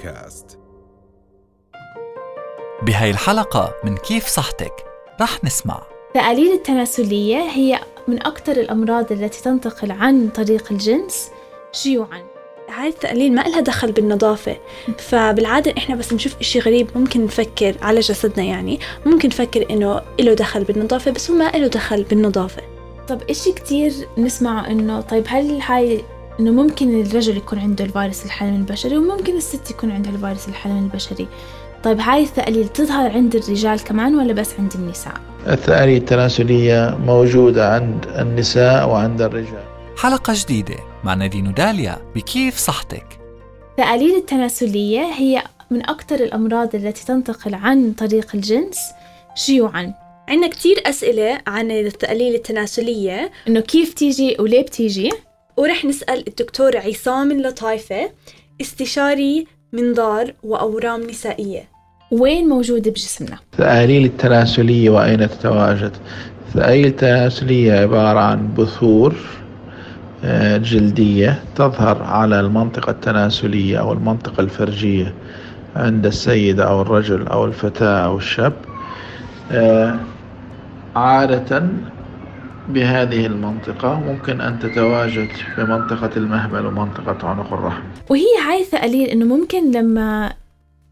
بودكاست. بهاي الحلقة من كيف صحتك رح نسمع. التأليل التناسلية هي من أكثر الأمراض التي تنتقل عن طريق الجنس شيوعاً هاي التقليل ما إلها دخل بالنظافة فبالعادة إحنا بس نشوف إشي غريب ممكن نفكر على جسدنا يعني ممكن نفكر إنه إله دخل بالنظافة بس هو ما إله دخل بالنظافة. طب إشي كتير نسمعه إنه طيب هل هاي إنه ممكن الرجل يكون عنده الفيروس الحلم البشري وممكن الست يكون عندها الفيروس الحلم البشري. طيب هاي التقليل تظهر عند الرجال كمان ولا بس عند النساء؟ التأليل التناسلية موجودة عند النساء وعند الرجال. حلقة جديدة مع نادين وداليا بكيف صحتك. التأليل التناسلية هي من أكثر الأمراض التي تنتقل عن طريق الجنس شيوعاً عندنا كتير أسئلة عن التقليل التناسلية إنه كيف تيجي وليه بتيجي؟ ورح نسأل الدكتور عصام اللطايفة استشاري منظار وأورام نسائية. وين موجودة بجسمنا؟ التأليل التناسلية وأين تتواجد؟ التأليل التناسلية عبارة عن بثور آه، جلدية تظهر على المنطقة التناسلية أو المنطقة الفرجية عند السيدة أو الرجل أو الفتاة أو الشاب. آه، عادة بهذه المنطقة ممكن أن تتواجد في منطقة المهبل ومنطقة عنق الرحم. وهي هاي الثقاليل إنه ممكن لما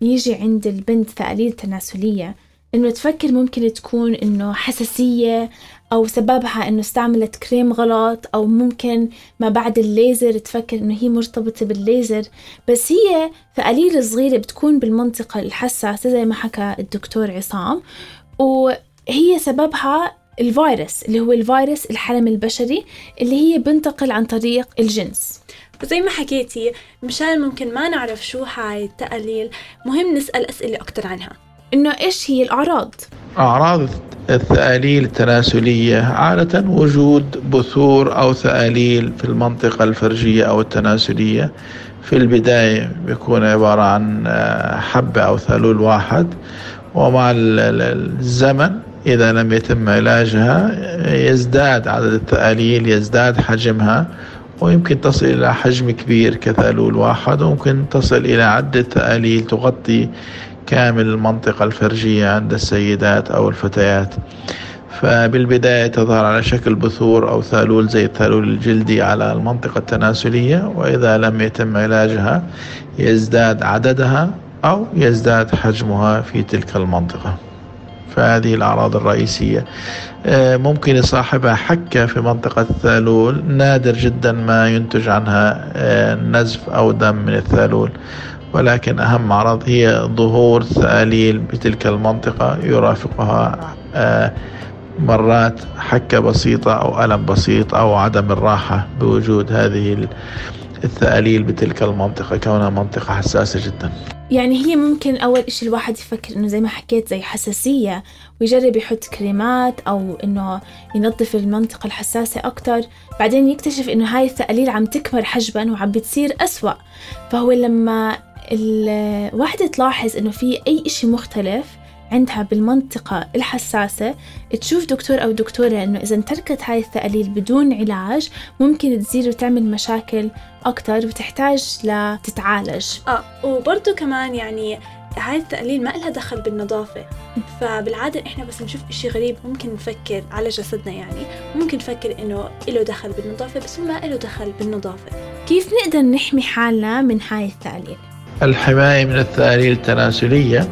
يجي عند البنت ثقاليل تناسلية إنه تفكر ممكن تكون إنه حساسية أو سببها إنه استعملت كريم غلط أو ممكن ما بعد الليزر تفكر إنه هي مرتبطة بالليزر. بس هي ثقاليل صغيرة بتكون بالمنطقة الحساسة زي ما حكى الدكتور عصام. وهي سببها الفيروس اللي هو الفيروس الحلم البشري اللي هي بنتقل عن طريق الجنس. وزي ما حكيتي مشان ممكن ما نعرف شو هاي التقاليل مهم نسأل أسئلة أكتر عنها. إنه إيش هي الأعراض؟ أعراض الثقاليل التناسلية عادة وجود بثور أو ثقاليل في المنطقة الفرجية أو التناسلية. في البداية بيكون عبارة عن آه، حبة أو ثالول واحد. ومع ال- ال- الزمن إذا لم يتم علاجها يزداد عدد الثقاليل يزداد حجمها ويمكن تصل إلى حجم كبير كثالول واحد وممكن تصل إلى عدة ثقاليل تغطي كامل المنطقة الفرجية عند السيدات أو الفتيات. فبالبداية تظهر على شكل بثور أو ثالول زي الثالول الجلدي على المنطقة التناسلية وإذا لم يتم علاجها يزداد عددها أو يزداد حجمها في تلك المنطقة. فهذه الأعراض الرئيسية. آه، ممكن يصاحبها حكة في منطقة الثالول نادر جدا ما ينتج عنها آه، نزف أو دم من الثالول. ولكن أهم أعراض هي ظهور ثقاليل بتلك المنطقة يرافقها آه، مرات حكة بسيطة أو ألم بسيط أو عدم الراحة بوجود هذه الثقاليل بتلك المنطقة كونها منطقة حساسة جدا. يعني هي ممكن أول إشي الواحد يفكر إنه زي ما حكيت زي حساسية ويجرب يحط كريمات أو إنه ينظف المنطقة الحساسة أكتر. بعدين يكتشف إنه هاي الثقاليل عم تكبر حجبا وعم بتصير أسوأ. فهو لما الواحدة تلاحظ إنه في أي إشي مختلف عندها بالمنطقة الحساسة تشوف دكتور أو دكتورة إنه إذا تركت هاي الثقاليل بدون علاج ممكن تزيد وتعمل مشاكل أكتر وتحتاج لتتعالج. آه وبرضه كمان يعني هاي التقليل ما إلها دخل بالنظافة. فبالعادة إحنا بس نشوف إشي غريب ممكن نفكر على جسدنا يعني ممكن نفكر إنه إله دخل بالنظافة بس هو ما إله دخل بالنظافة. كيف نقدر نحمي حالنا من هاي الثقاليل؟ الحماية من الثقاليل التناسلية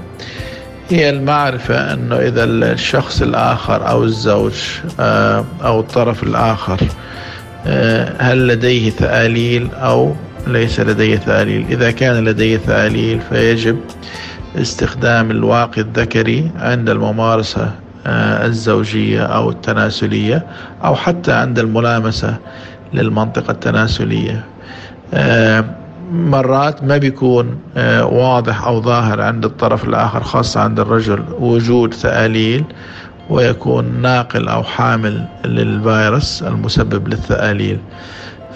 هي المعرفة أنه إذا الشخص الآخر أو الزوج آه، أو الطرف الآخر آه، هل لديه ثقاليل أو ليس لديه ثقاليل إذا كان لديه ثقاليل فيجب استخدام الواقي الذكري عند الممارسة آه، الزوجية أو التناسلية أو حتى عند الملامسة للمنطقة التناسلية. مرات ما بيكون آه، واضح أو ظاهر عند الطرف الآخر خاصة عند الرجل وجود ثقاليل ويكون ناقل أو حامل للفيروس المسبب للثقاليل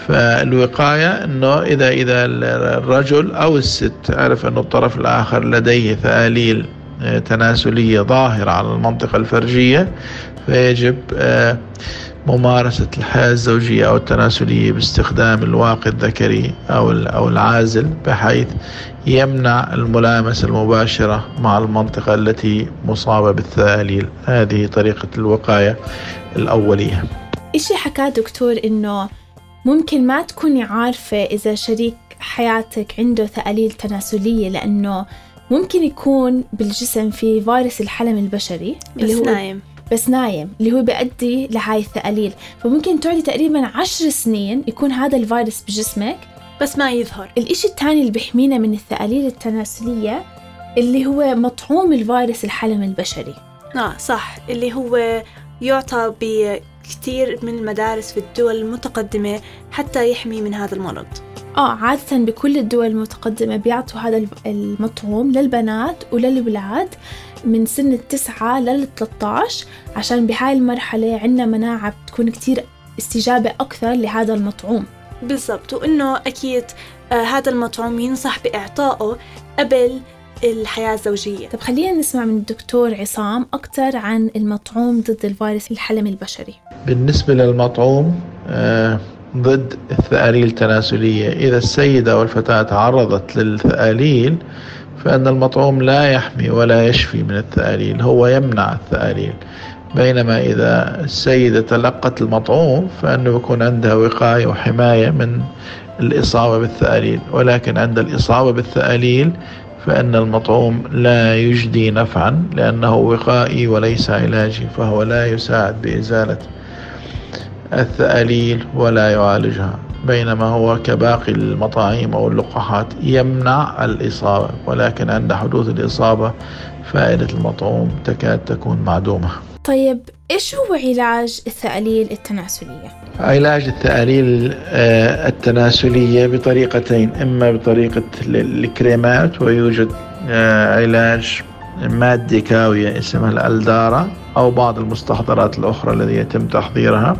فالوقاية أنه إذا إذا الرجل أو الست عرف أن الطرف الآخر لديه ثقاليل آه، تناسلية ظاهرة على المنطقة الفرجية فيجب آه، ممارسة الحياة الزوجية أو التناسلية باستخدام الواقي الذكري أو أو العازل بحيث يمنع الملامسة المباشرة مع المنطقة التي مصابة بالثاليل هذه طريقة الوقاية الأولية. إشي حكاه دكتور إنه ممكن ما تكوني عارفة إذا شريك حياتك عنده ثأليل تناسلية؟ لأنه ممكن يكون بالجسم في فيروس الحلم البشري بس اللي هو نايم. بس نايم اللي هو بيؤدي لهاي الثأليل فممكن تقعدي تقريبا عشر سنين يكون هذا الفيروس بجسمك بس ما يظهر. الإشي الثاني اللي بيحمينا من الثأليل التناسلية اللي هو مطعوم الفيروس الحلم البشري. آه صح. اللي هو يعطى بكثير من المدارس في الدول المتقدمة حتى يحمي من هذا المرض. آه عادة بكل الدول المتقدمة بيعطوا هذا المطعوم للبنات وللولاد من سن التسعة لل 13 عشان بهاي المرحلة عندنا مناعة بتكون كتير استجابة أكثر لهذا المطعوم. بالضبط وإنه أكيد آه هذا المطعوم ينصح بإعطائه قبل الحياة الزوجية. طب خلينا نسمع من الدكتور عصام أكثر عن المطعوم ضد الفيروس الحلم البشري. بالنسبة للمطعوم آه ضد الثأليل التناسلية. إذا السيدة أو الفتاة تعرضت للثأليل فإن المطعوم لا يحمي ولا يشفي من الثأليل هو يمنع الثأليل بينما إذا السيدة تلقت المطعوم فإنه يكون عندها وقاية وحماية من الإصابة بالثأليل ولكن عند الإصابة بالثأليل فإن المطعوم لا يجدي نفعا لأنه وقائي وليس علاجي فهو لا يساعد بإزالة الثأليل ولا يعالجها بينما هو كباقي المطاعيم أو اللقاحات يمنع الإصابة ولكن عند حدوث الإصابة فائدة المطعوم تكاد تكون معدومة طيب إيش هو علاج الثأليل التناسلية؟ علاج الثأليل آه، التناسلية بطريقتين إما بطريقة الكريمات ويوجد آه، علاج مادة كاوية اسمها الألدارا أو بعض المستحضرات الأخرى التي يتم تحضيرها.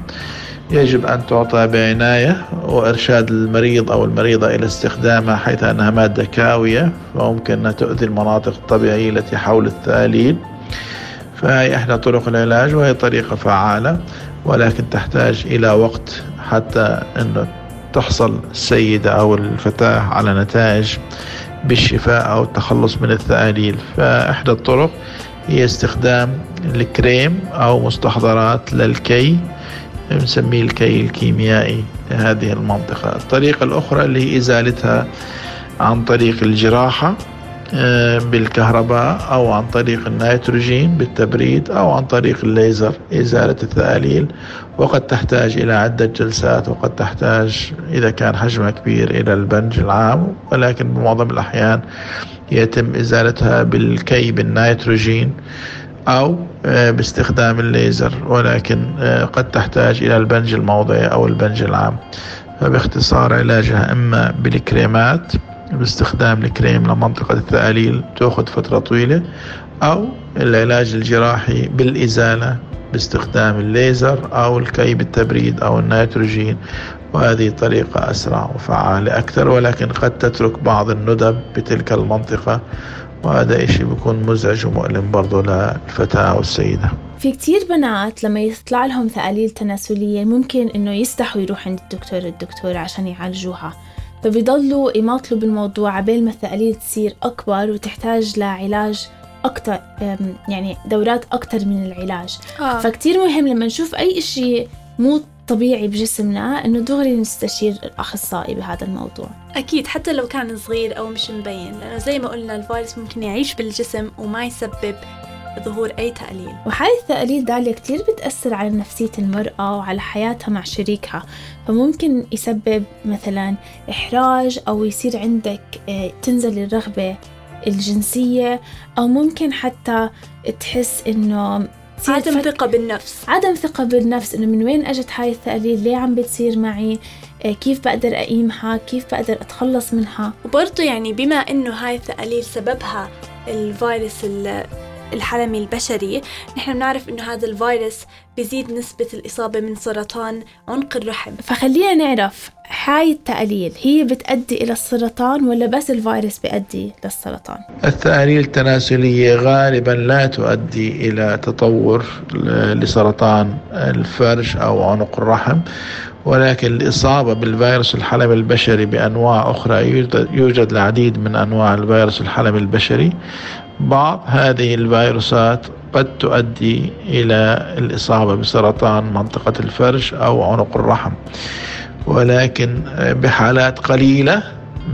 يجب أن تعطى بعناية وإرشاد المريض أو المريضة إلى استخدامها حيث أنها مادة كاوية وممكن أن تؤذي المناطق الطبيعية التي حول الثاليل. فهي إحدى طرق العلاج وهي طريقة فعالة ولكن تحتاج إلى وقت حتى أن تحصل السيدة أو الفتاة على نتائج. بالشفاء أو التخلص من الثعاليل فإحدى الطرق هي استخدام الكريم أو مستحضرات للكي نسميه الكي الكيميائي لهذه المنطقة. الطريقة الأخرى اللي هي إزالتها عن طريق الجراحة بالكهرباء أو عن طريق النيتروجين بالتبريد أو عن طريق الليزر إزالة الثأليل وقد تحتاج إلى عدة جلسات وقد تحتاج إذا كان حجمها كبير إلى البنج العام. ولكن بمعظم الأحيان يتم إزالتها بالكي بالنيتروجين أو آه، باستخدام الليزر. ولكن آه، قد تحتاج إلى البنج الموضعي أو البنج العام. فباختصار علاجها إما بالكريمات باستخدام الكريم لمنطقة الثأليل تأخذ فترة طويلة أو العلاج الجراحي بالإزالة باستخدام الليزر أو الكي بالتبريد أو النيتروجين. وهذه طريقة أسرع وفعالة أكثر ولكن قد تترك بعض الندب بتلك المنطقة. وهذا إشي بيكون مزعج ومؤلم برضو للفتاة أو السيدة في كتير بنات لما يطلع لهم ثأليل تناسلية ممكن إنه يستحوا يروح عند الدكتور الدكتور عشان يعالجوها. فبيضلوا يماطلوا بالموضوع عبال ما الثأليل تصير أكبر وتحتاج لعلاج أكتر يعني دورات أكتر من العلاج آه. فكتير مهم لما نشوف أي إشي مو طبيعي بجسمنا إنه دغري نستشير الأخصائي بهذا الموضوع أكيد حتى لو كان صغير أو مش مبين لأنه زي ما قلنا الفيروس ممكن يعيش بالجسم وما يسبب ظهور أي تأليل وهاي التأليل داليا كتير بتأثر على نفسية المرأة وعلى حياتها مع شريكها. فممكن يسبب مثلا إحراج أو يصير عندك آه، تنزل الرغبة الجنسية أو ممكن حتى تحس إنه عدم ثقة بالنفس. عدم ثقة بالنفس إنه من وين أجت هاي التأليل ليه عم بتصير معي؟ آه، كيف بقدر أقيمها؟ كيف بقدر أتخلص منها؟ وبرضه يعني بما إنه هاي التأليل سببها الفيروس الحلمي البشري نحن بنعرف إنه هذا الفيروس بيزيد نسبة الإصابة من سرطان عنق الرحم فخلينا نعرف هاي التقاليل هي بتأدي إلى السرطان ولا بس الفيروس بيؤدي للسرطان؟ التأليل التناسلية غالبا لا تؤدي إلى تطور لسرطان الفرج أو عنق الرحم ولكن الإصابة بالفيروس الحلم البشري بأنواع أخرى يوجد العديد من أنواع الفيروس الحلم البشري بعض هذه الفيروسات قد تؤدي إلى الإصابة بسرطان منطقة الفرج أو عنق الرحم. ولكن بحالات قليلة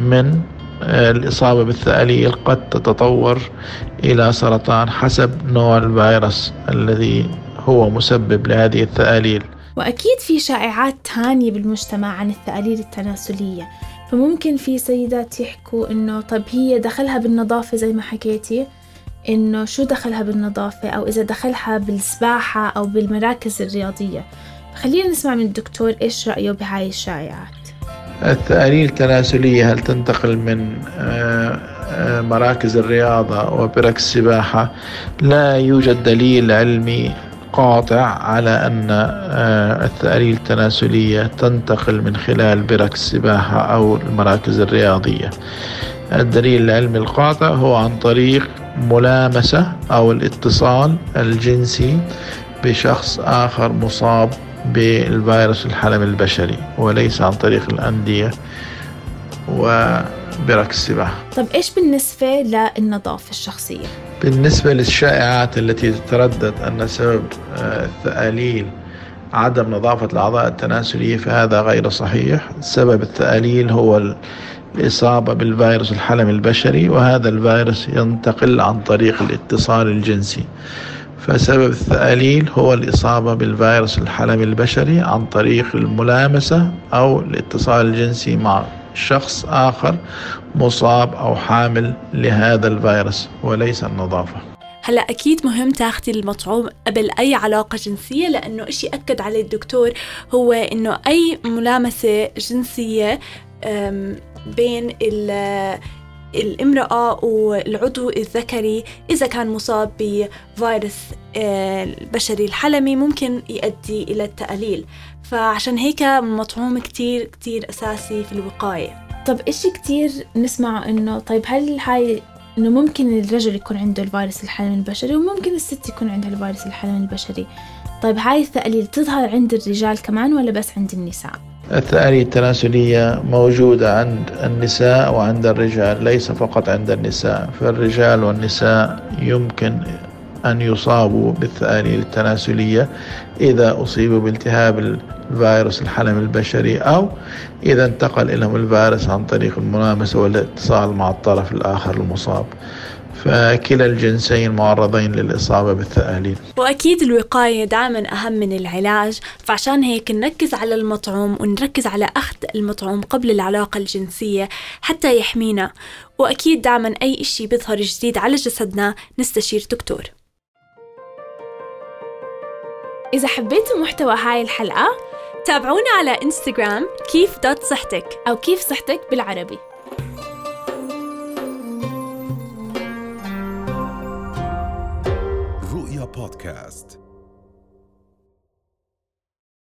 من الإصابة بالثأليل قد تتطور إلى سرطان حسب نوع الفيروس الذي هو مسبب لهذه الثأليل وأكيد في شائعات تانية بالمجتمع عن الثأليل التناسلية. فممكن في سيدات يحكوا إنه طب هي دخلها بالنظافة زي ما حكيتي إنه شو دخلها بالنظافة؟ أو إذا دخلها بالسباحة أو بالمراكز الرياضية. خلينا نسمع من الدكتور إيش رأيه بهاي الشائعات. التأليل التناسلية هل تنتقل من آه، آه، مراكز الرياضة وبرك السباحة؟ لا يوجد دليل علمي قاطع على أن آه، التأليل التناسلية تنتقل من خلال برك السباحة أو المراكز الرياضية. الدليل العلمي القاطع هو عن طريق ملامسة أو الاتصال الجنسي بشخص آخر مصاب بالفيروس الحلم البشري وليس عن طريق الأندية وبرك السباحة طب إيش بالنسبة للنظافة الشخصية؟ بالنسبة للشائعات التي تتردد أن سبب الثأليل عدم نظافة الأعضاء التناسلية فهذا غير صحيح. سبب الثأليل هو الإصابة بالفيروس الحلم البشري وهذا الفيروس ينتقل عن طريق الاتصال الجنسي. فسبب الثأليل هو الإصابة بالفيروس الحلم البشري عن طريق الملامسة أو الاتصال الجنسي مع شخص آخر مصاب أو حامل لهذا الفيروس وليس النظافة. هلا أكيد مهم تاخذي المطعوم قبل أي علاقة جنسية لأنه إشي أكد عليه الدكتور هو إنه أي ملامسة جنسية بين الامرأة والعضو الذكري إذا كان مصاب بفيروس آه، البشري الحلمي ممكن يؤدي إلى التأليل. فعشان هيك مطعوم كتير كتير أساسي في الوقاية. طب إشي كتير نسمع إنه طيب هل هاي إنه ممكن الرجل يكون عنده الفيروس الحلمي البشري وممكن الست يكون عندها الفيروس الحلمي البشري؟ طيب هاي التأليل تظهر عند الرجال كمان ولا بس عند النساء؟ الثأري التناسلية موجودة عند النساء وعند الرجال ليس فقط عند النساء. فالرجال والنساء يمكن أن يصابوا بالثأري التناسلية إذا أصيبوا بالتهاب الفيروس الحلم البشري أو إذا انتقل إليهم الفيروس عن طريق الملامسة والاتصال مع الطرف الآخر المصاب. فكلا الجنسين معرضين للإصابة بالثألين وأكيد الوقاية دائما أهم من العلاج فعشان هيك نركز على المطعوم ونركز على أخذ المطعوم قبل العلاقة الجنسية حتى يحمينا. وأكيد دائما أي إشي بيظهر جديد على جسدنا نستشير دكتور. إذا حبيتوا محتوى هاي الحلقة تابعونا على إنستغرام كيف دوت صحتك أو كيف صحتك بالعربي. بودكاست